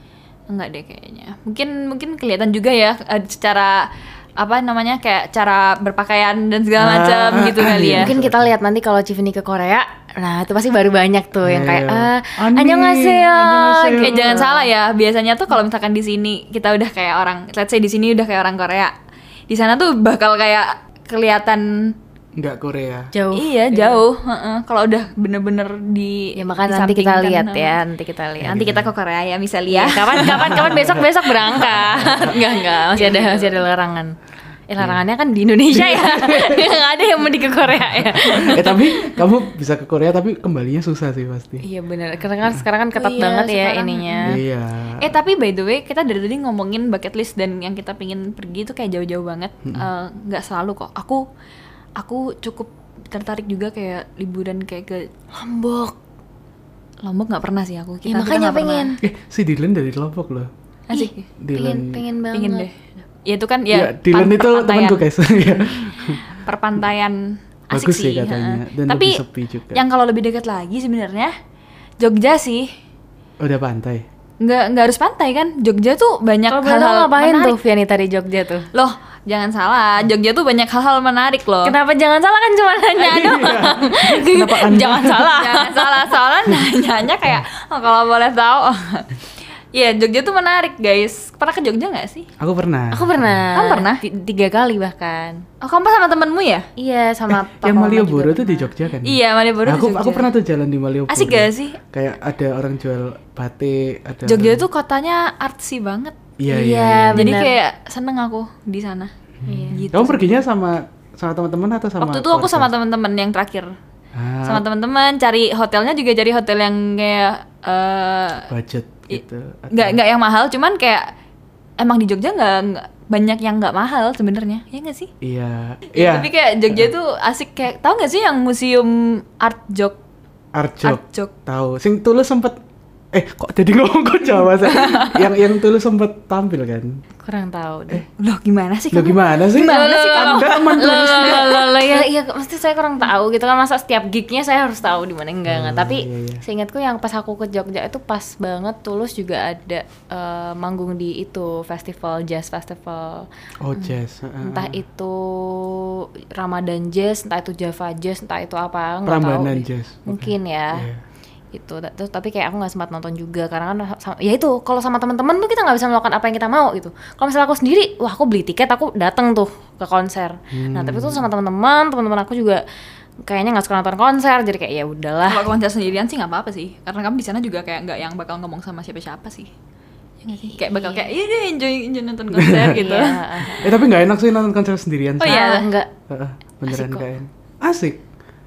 Enggak deh kayaknya. Mungkin mungkin kelihatan juga ya eh, secara apa namanya kayak cara berpakaian dan segala Ah, macam ah, gitu ah, kali ya. Mungkin kita lihat nanti kalau Civini ke Korea, nah itu pasti baru banyak tuh yang kayak Iya. ah annyeonghaseyo. Kayak jangan salah ya, biasanya tuh kalau misalkan di sini kita udah kayak orang, let's say di sini udah kayak orang Korea. Di sana tuh bakal kayak kelihatan nggak Korea Jauh. iya jauh, heeh. Kalau udah bener-bener di Ya makanya nanti kita disampingkan, lihat ya, nanti kita lihat. Nanti kita ke Korea ya misalnya. Iya, kapan kapan kapan besok besok berangkat. *laughs* enggak enggak, masih ada masih ada larangan. Eh larangannya kan di Indonesia ya. *laughs* Enggak ada yang mau di ke Korea ya. eh tapi kamu bisa ke Korea tapi kembalinya susah sih pasti Iya benar. Karena kan sekarang kan ketat Iya, banget ya ininya. iya Eh tapi by the way kita dari tadi ngomongin bucket list dan yang kita pingin pergi itu kayak jauh-jauh banget. Eh, Nggak selalu kok. Aku aku cukup tertarik juga kayak liburan kayak ke Lombok. Lombok nggak pernah sih aku. Ya, Kita, kita makanya pernah. pengen. eh si Dylan dari Lombok loh Asik. Ih, Dylan pengen pengen banget. Pingin deh. Ya itu kan ya, ya. Dylan itu temanku guys *laughs* ya Perpantaian asik Bagus sih sih. katanya, dan Tapi lebih sepi juga. yang kalau lebih dekat lagi sebenarnya Jogja sih. udah pantai Nggak nggak harus pantai kan. Jogja tuh banyak hal-hal ngapain menarik. tuh Vianita di Jogja tuh? Loh, jangan salah. Jogja tuh banyak hal-hal menarik loh. Kenapa jangan salah kan cuma *laughs* nanya doang. Kenapa Anda? jangan salah. Jangan salah soalnya nanyanya kayak oh, kalau boleh tahu. *laughs* Iya, Jogja tuh menarik, guys. Pernah ke Jogja nggak sih? aku pernah Aku pernah. Kamu pernah? Ti- Tiga kali bahkan. Oh, kamu sama temenmu ya? Iya sama papa yang Malioboro tuh di. Jogja kan Iya, Malioboro Nah, aku Jogja. aku pernah tuh jalan di Malioboro Asik gak sih? kayak ada orang jual batik ada Jogja orang- tuh kotanya artsy banget. Iya iya, Iya, iya. Jadi kayak seneng aku di sana. Iya. Gitu. kamu perginya sama sama teman-teman atau sama Waktu itu aku sama teman-teman yang terakhir. ah, Sama teman-teman cari hotelnya juga cari hotel yang kayak eh budget gitu nggak nggak yang mahal cuman kayak emang di Jogja nggak nggak- banyak yang nggak mahal sebenarnya. Ya nggak sih? Iya iya tapi kayak Jogja tuh asik kayak tahu nggak sih yang museum art jok Arjok art jok tahu. Sing tulus sempet eh kok jadi ngomong kok Jawa sih *laughs* yang yang tulus sempet tampil kan Kurang tahu deh. loh gimana sih lo kamu? gimana sih Gimana sih kamu? anda teman Loh, loh, loh, loh, loh, ya, iya, mesti saya kurang tahu gitu kan masa setiap gignya saya harus tahu di mana enggak enggak. Tapi iya, iya. seingatku yang pas aku ke Jogja itu pas banget Tulus juga ada eh, manggung di itu festival jazz festival. oh jazz heeh. Entah itu Ramadan Jazz, entah itu Java Jazz, entah itu apa nggak tahu. Prambanan deh. Jazz, Mungkin ya. Iya. Gitu. Terus tapi kayak aku nggak sempat nonton juga karena kan sama- ya itu kalau sama teman-teman tuh kita nggak bisa melakukan apa yang kita mau gitu. Kalau misalnya aku sendiri, wah aku beli tiket, aku datang tuh ke konser. Nah tapi tuh sama teman-teman, teman-teman aku juga kayaknya nggak suka nonton konser, jadi kayak ya udahlah. kalau konser sendirian sih nggak apa-apa sih karena kamu di sana juga kayak nggak yang bakal ngomong sama siapa-siapa sih ya nggak sih kayak bakal kayak iya deh enjoy enjoy nonton konser *laughs* gitu Iya. eh tapi nggak enak sih nonton konser sendirian Oh, iya. Nggak Heeh, beneran nggak enak asik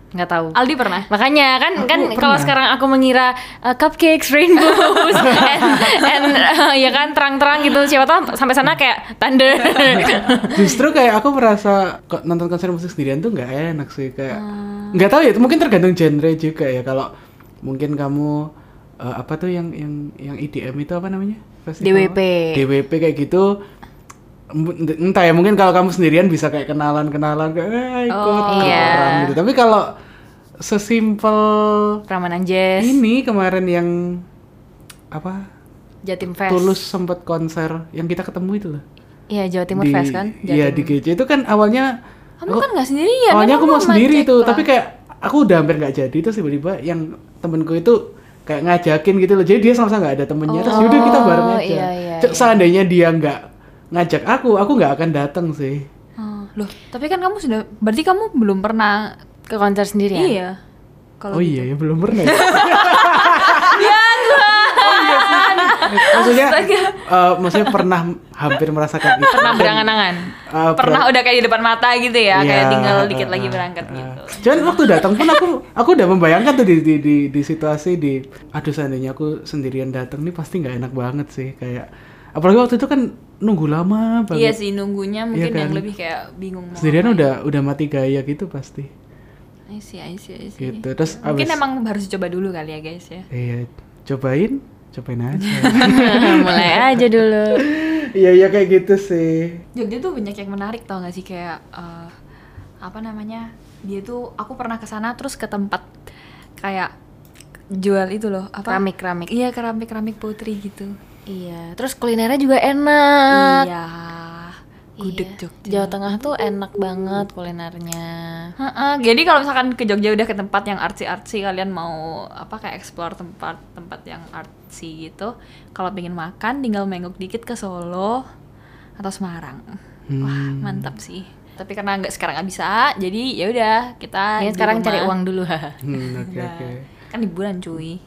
nggak tahu. Aldi pernah Makanya kan Aku kan kalau sekarang aku mengira uh, cupcakes, rainbows, *laughs* and, and uh, ya kan terang-terang gitu siapa tahu sampai sana kayak thunder. *laughs* Justru kayak aku merasa kok nonton konser musik sendirian tuh nggak enak sih kayak Ah. nggak tahu ya itu mungkin tergantung genre juga ya kalau mungkin kamu eh, apa tuh yang yang yang EDM itu apa namanya Festival DWP. DWP kayak gitu entah ya mungkin kalau kamu sendirian bisa kayak kenalan kenalan kayak eh, ikut Oh, iya. orang gitu tapi kalau sesimpel Ramadan Jazz, ini kemarin yang apa Jatim Fest. tulus sempet konser yang kita ketemu itu loh Iya Jawa Timur di, Fest kan? Iya di GC itu kan awalnya kamu kan nggak sendirian awalnya aku mau sama sendiri tuh lah. tapi kayak aku udah hampir nggak jadi terus tiba-tiba yang temenku itu kayak ngajakin gitu loh jadi dia sama-sama nggak ada temennya terus Oh, yaudah kita bareng aja iya, iya, iya. seandainya dia nggak ngajak aku aku nggak akan datang sih Oh, loh, tapi kan kamu sudah berarti kamu belum pernah Ke konser sendiri ya? Iya. Kalau oh iya ya belum pernah. ya? *laughs* Oh iya. Maksudnya, eh, maksudnya pernah hampir merasakan itu. Pernah berangan-angan? eh, pernah udah kayak di depan mata gitu ya, kayak Iya, tinggal dikit lagi eh, berangkat eh. gitu. Cuman waktu datang pun aku aku udah membayangkan tuh di di di, di situasi di aduh seandainya aku sendirian datang nih pasti nggak enak banget sih kayak apalagi waktu itu kan nunggu lama banget. Iya sih nunggunya mungkin Iya yang kan? lebih kayak bingung mau Sendirian ngapain. udah udah mati gaya gitu pasti. I see, I see, I see. Gitu. Terus Mungkin abis- emang harus coba dulu kali ya guys ya. Iya, cobain, cobain aja. *laughs* Mulai aja dulu. *laughs* Iya iya kayak gitu sih. Jogja tuh banyak yang menarik tau gak sih kayak eh, apa namanya dia tuh aku pernah ke sana terus ke tempat kayak jual itu loh apa Keramik-keramik. iya keramik keramik putri gitu Iya, terus kulinernya juga enak. iya gudeg Iya. Jogja Jawa Tengah tuh enak banget kulinernya. Heeh, jadi kalau misalkan ke Jogja udah ke tempat yang artsy artsy kalian mau apa kayak explore tempat tempat yang artsy gitu kalau pengen makan tinggal menggok dikit ke Solo atau Semarang wah Hmm. mantap sih tapi karena nggak sekarang nggak bisa jadi ya udah kita Ini di sekarang cari rumah. uang dulu. Hmm, oke Nah, oke. kan liburan cuy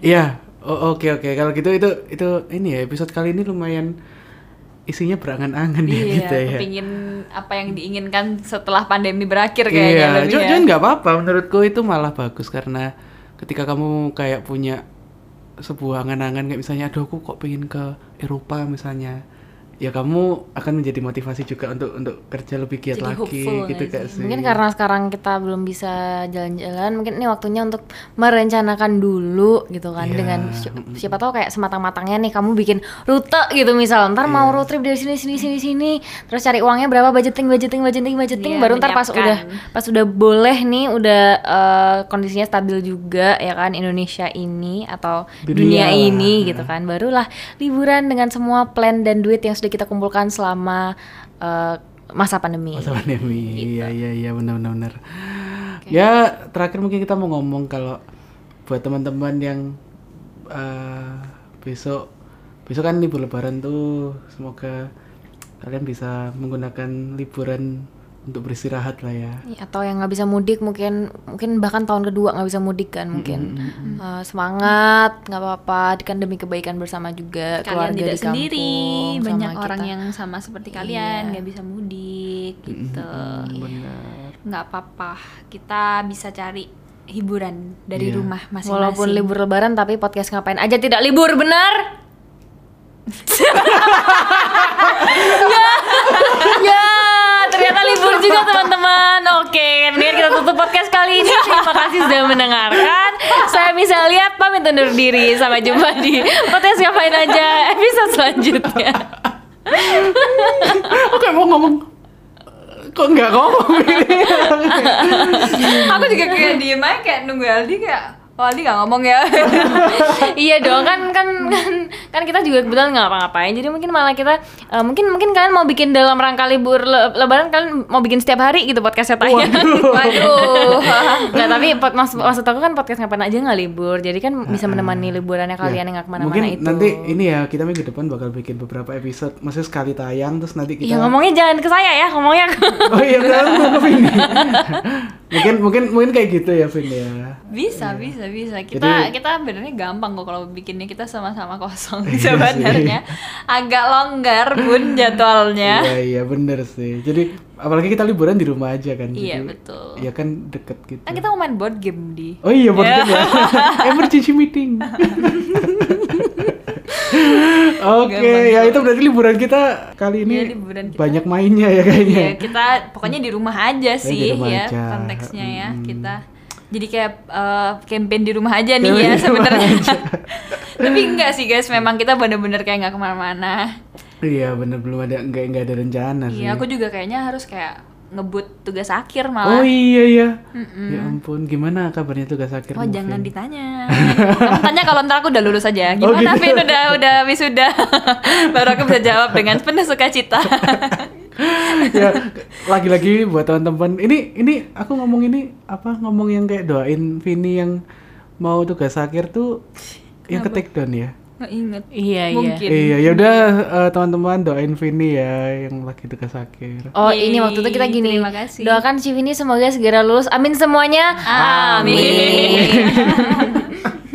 Iya, oh, oke oke. Kalau gitu itu itu ini ya episode kali ini lumayan isinya berangan-angan ya iya gitu ya. kepingin apa yang diinginkan setelah pandemi berakhir Iya, kayaknya lebih cuman ya. cuman nggak apa-apa. Menurutku itu malah bagus karena ketika kamu kayak punya sebuah angan-angan kayak misalnya, aduh aku kok pengen ke Eropa misalnya, ya kamu akan menjadi motivasi juga untuk untuk kerja lebih giat Jadi lagi gitu gak sih? Mungkin karena sekarang kita belum bisa jalan-jalan, mungkin ini waktunya untuk merencanakan dulu gitu kan Iya. dengan si- siapa tahu kayak sematang-matangnya nih kamu bikin rute gitu misal ntar mau Iya. road trip dari sini sini sini sini terus cari uangnya berapa budgeting budgeting budgeting budgeting Iya, baru ntar pas udah pas udah boleh nih udah eh, kondisinya stabil juga ya kan Indonesia ini atau Dunia dunia, ini gitu kan barulah liburan dengan semua plan dan duit yang sudah kita kumpulkan selama eh, masa pandemi. Masa pandemi, Gitu. iya iya iya benar benar benar. Ya terakhir mungkin kita mau ngomong kalau buat teman-teman yang eh, besok besok kan libur lebaran tuh semoga kalian bisa menggunakan liburan untuk beristirahat lah ya. Iya, atau yang nggak bisa mudik mungkin mungkin bahkan tahun kedua nggak bisa mudik kan mungkin. Eh, semangat nggak apa-apa kan demi kebaikan bersama juga kalian keluarga tidak di sendiri kampung sama banyak kita. orang yang sama seperti kalian nggak bisa mudik gitu. Benar. nggak apa-apa kita bisa cari hiburan dari Iya. rumah masing-masing. Walaupun libur lebaran tapi podcast ngapain aja tidak libur benar? *laughs* *laughs* Ya, ya ternyata libur juga teman-teman. Oke mendingan kita tutup podcast kali ini. Terima kasih sudah mendengarkan. Saya bisa lihat pamit undur diri. Sampai jumpa di podcast ngapain aja episode selanjutnya. Oke mau ngomong. Kok nggak ngomong? Ini? aku juga kayak diem aja kayak nunggu Aldi kayak oh Aldi gak ngomong ya? *laughs* Iya dong kan kan kan kan kita juga kebetulan nggak ngapa-ngapain. Jadi mungkin malah kita eh, mungkin mungkin kalian mau bikin dalam rangka libur le- lebaran kalian mau bikin setiap hari gitu podcastnya tanya. Waduh. *laughs* *laughs* Nggak tapi pot, maksud, maksud aku kan podcast ngapain aja nggak libur. Jadi kan bisa menemani liburannya kalian yang nggak ke mana-mana Mungkin itu. nanti ini ya kita minggu depan bakal bikin beberapa episode, maksudnya sekali tayang terus nanti kita ya ngomongnya jangan ke saya ya ngomongnya Oh iya, kan mau ke Vin. mungkin mungkin mungkin kayak gitu ya Vin ya. Bisa bisa bisa kita Jadi- kita benernya gampang kok kalau bikinnya kita sama-sama kosong *laughs* Iya *laughs* sebenarnya agak longgar bun *laughs* jadwalnya Iya iya bener sih. Jadi apalagi kita liburan di rumah aja kan. Iya, jadi- betul. Iya kan deket gitu. kan kita mau main board game di Oh iya board game ya. Emergency meeting. Oke, Gampang ya itu berarti liburan kita kali ini Iya, liburan kita. banyak mainnya ya kayaknya. Iya, kita pokoknya di rumah aja sih rumah ya aja. konteksnya ya Mm. kita. Jadi kayak eh, campaign di rumah aja nih *laughs* ya sebenarnya. *laughs* Tapi enggak sih guys, memang kita bener-bener kayak nggak ke mana-mana. Iya bener belum ada nggak nggak ada rencana sih. Iya, aku juga kayaknya harus kayak ngebut tugas akhir malah. Oh iya iya. Ya ampun, gimana kabarnya tugas akhir? Oh jangan ditanya. *laughs* Kamu tanya kalau ntar aku udah lulus aja. Oh, Gimana gitu. Vin udah udah wisuda? Baru aku bisa jawab dengan penuh sukacita. *laughs* ya lagi-lagi buat teman-teman ini ini aku ngomong ini apa ngomong yang kayak doain Vini yang mau tugas akhir tuh yang ke take down ya Nggak inget. Iya, iya. Mungkin. Iya, ya udah eh, teman-teman doain Vini ya yang lagi tugas akhir. Oh Yeay, ini waktu itu kita gini terima kasih. Doakan si Vini semoga segera lulus Amin semuanya Amin.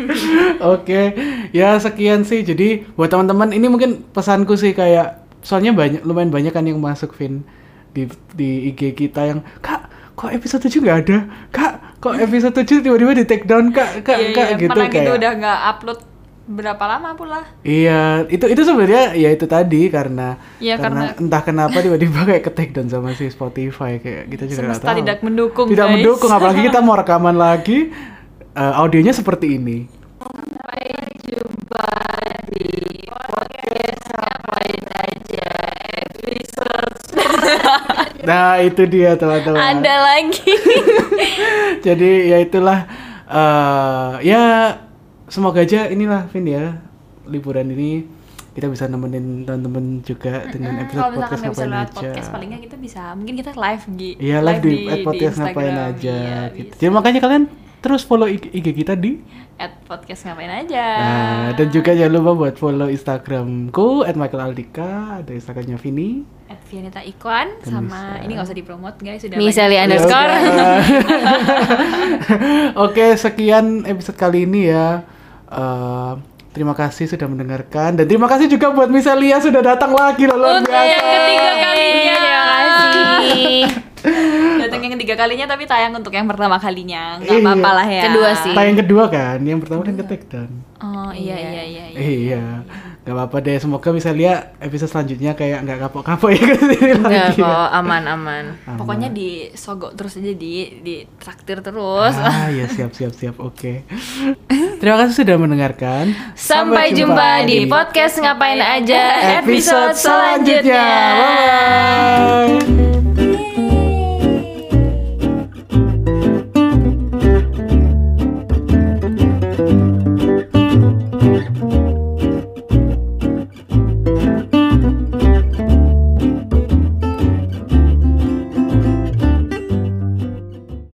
*laughs* Oke, ya sekian sih. Jadi buat teman-teman ini mungkin pesanku sih kayak soalnya banyak lumayan banyak kan yang masuk Vin di di IG kita yang kak kok episode 7 nggak ada kak kok episode 7 tiba-tiba di take down kak kak Iya, kak iya. gitu Mana gitu kayak udah nggak upload berapa lama pula. iya itu itu sebenarnya ya itu tadi karena Iya, karena, karena- entah kenapa tiba-tiba kayak ke take down sama si Spotify kayak kita juga nggak Semesta tahu tidak mendukung, tidak guys. mendukung apalagi kita mau *laughs* rekaman lagi eh, audionya seperti ini *laughs* Nah itu dia teman-teman. Ada lagi *laughs* Jadi ya itulah eh ya semoga aja inilah Vin ya liburan ini kita bisa nemenin teman-teman juga dengan episode Kalau podcast ngapain aja. podcast, paling nggak kita bisa. Mungkin kita live di. Iya live di, at podcast ngapain Instagram. aja Iya, gitu. bisa. Jadi makanya kalian terus follow IG, IG kita di At podcast ngapain aja. Nah, dan juga jangan lupa buat follow Instagramku @michaelandika, ada Instagramnya Vini. At Vianita Ikwan Dan sama bisa. ini nggak usah dipromot guys sudah Misali banyak. underscore Ya. *laughs* Oke, sekian episode kali ini ya. Eh, terima kasih sudah mendengarkan dan terima kasih juga buat Misalia sudah datang lagi loh luar Untuk biasa. yang ketiga kalinya. Terima kasih Ketiga kalinya tapi tayang untuk yang pertama kalinya. Nggak Iya. apa-apa lah ya. Kedua sih. Tayang kedua kan, yang pertama kan ke take down. Oh iya iya iya. iya. Iya, nggak apa-apa deh. Semoga Misalia episode selanjutnya kayak nggak kapok-kapok ya *laughs* ke sini Enggak lagi. kok aman-aman Aman. Pokoknya disogok terus aja di di traktir terus. Ah, ya siap siap siap. Oke. Terima kasih sudah mendengarkan. Sampai jumpa di podcast ngapain aja episode selanjutnya. Bye bye.